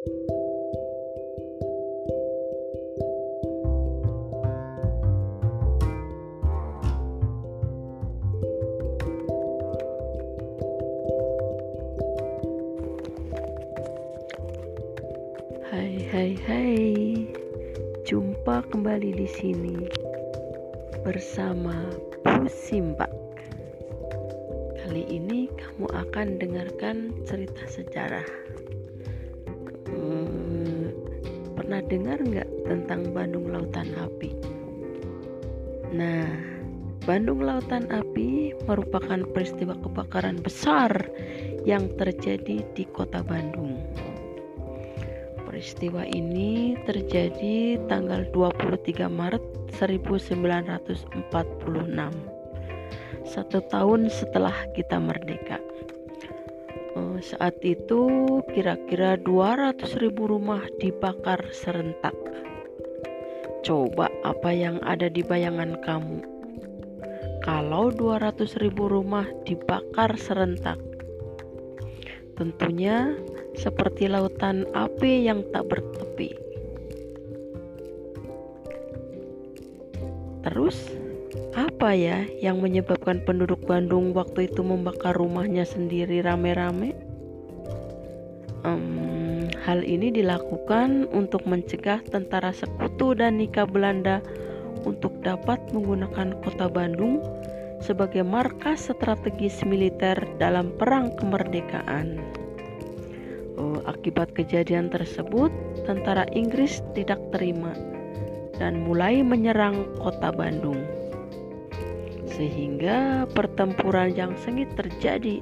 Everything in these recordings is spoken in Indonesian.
Hai hai hai. Jumpa kembali di sini bersama Bu Simbak. Kali ini kamu akan dengarkan cerita sejarah. Pernah dengar nggak tentang Bandung Lautan Api? Nah, Bandung Lautan Api merupakan peristiwa kebakaran besar yang terjadi di kota Bandung. Peristiwa ini terjadi tanggal 23 Maret 1946. Satu tahun setelah kita merdeka. Saat itu kira-kira 200 ribu rumah dibakar serentak. Coba apa yang ada di bayangan kamu? Kalau 200 ribu rumah dibakar serentak, tentunya seperti lautan api yang tak bertepi. Terus, apa ya yang menyebabkan penduduk Bandung waktu itu membakar rumahnya sendiri rame-rame? Um, hal ini dilakukan untuk mencegah tentara sekutu dan nikah Belanda untuk dapat menggunakan kota Bandung sebagai markas strategis militer dalam perang kemerdekaan. Oh, akibat kejadian tersebut, tentara Inggris tidak terima dan mulai menyerang kota Bandung. Sehingga pertempuran yang sengit terjadi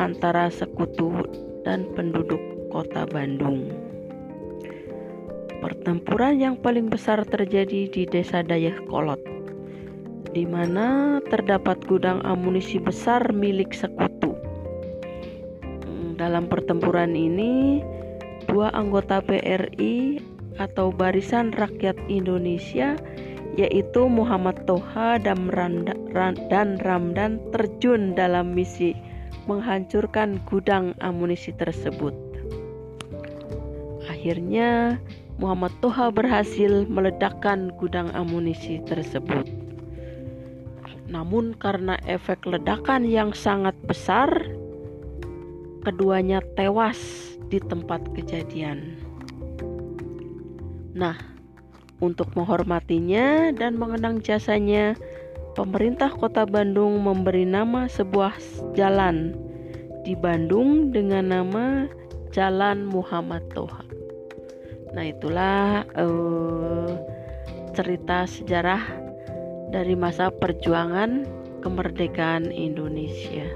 antara sekutu dan penduduk kota Bandung. Pertempuran yang paling besar terjadi di Desa Dayakolot, di mana terdapat gudang amunisi besar milik sekutu. Dalam pertempuran ini, dua anggota BRI atau Barisan Rakyat Indonesia yaitu Muhammad Toha dan, Ramdan terjun dalam misi menghancurkan gudang amunisi tersebut. Akhirnya, Muhammad Toha berhasil meledakkan gudang amunisi tersebut. Namun, karena efek ledakan yang sangat besar, keduanya tewas di tempat kejadian. Nah, untuk menghormatinya dan mengenang jasanya, pemerintah Kota Bandung memberi nama sebuah jalan di Bandung dengan nama Jalan Muhammad Toha. Nah, itulah uh, cerita sejarah dari masa perjuangan kemerdekaan Indonesia.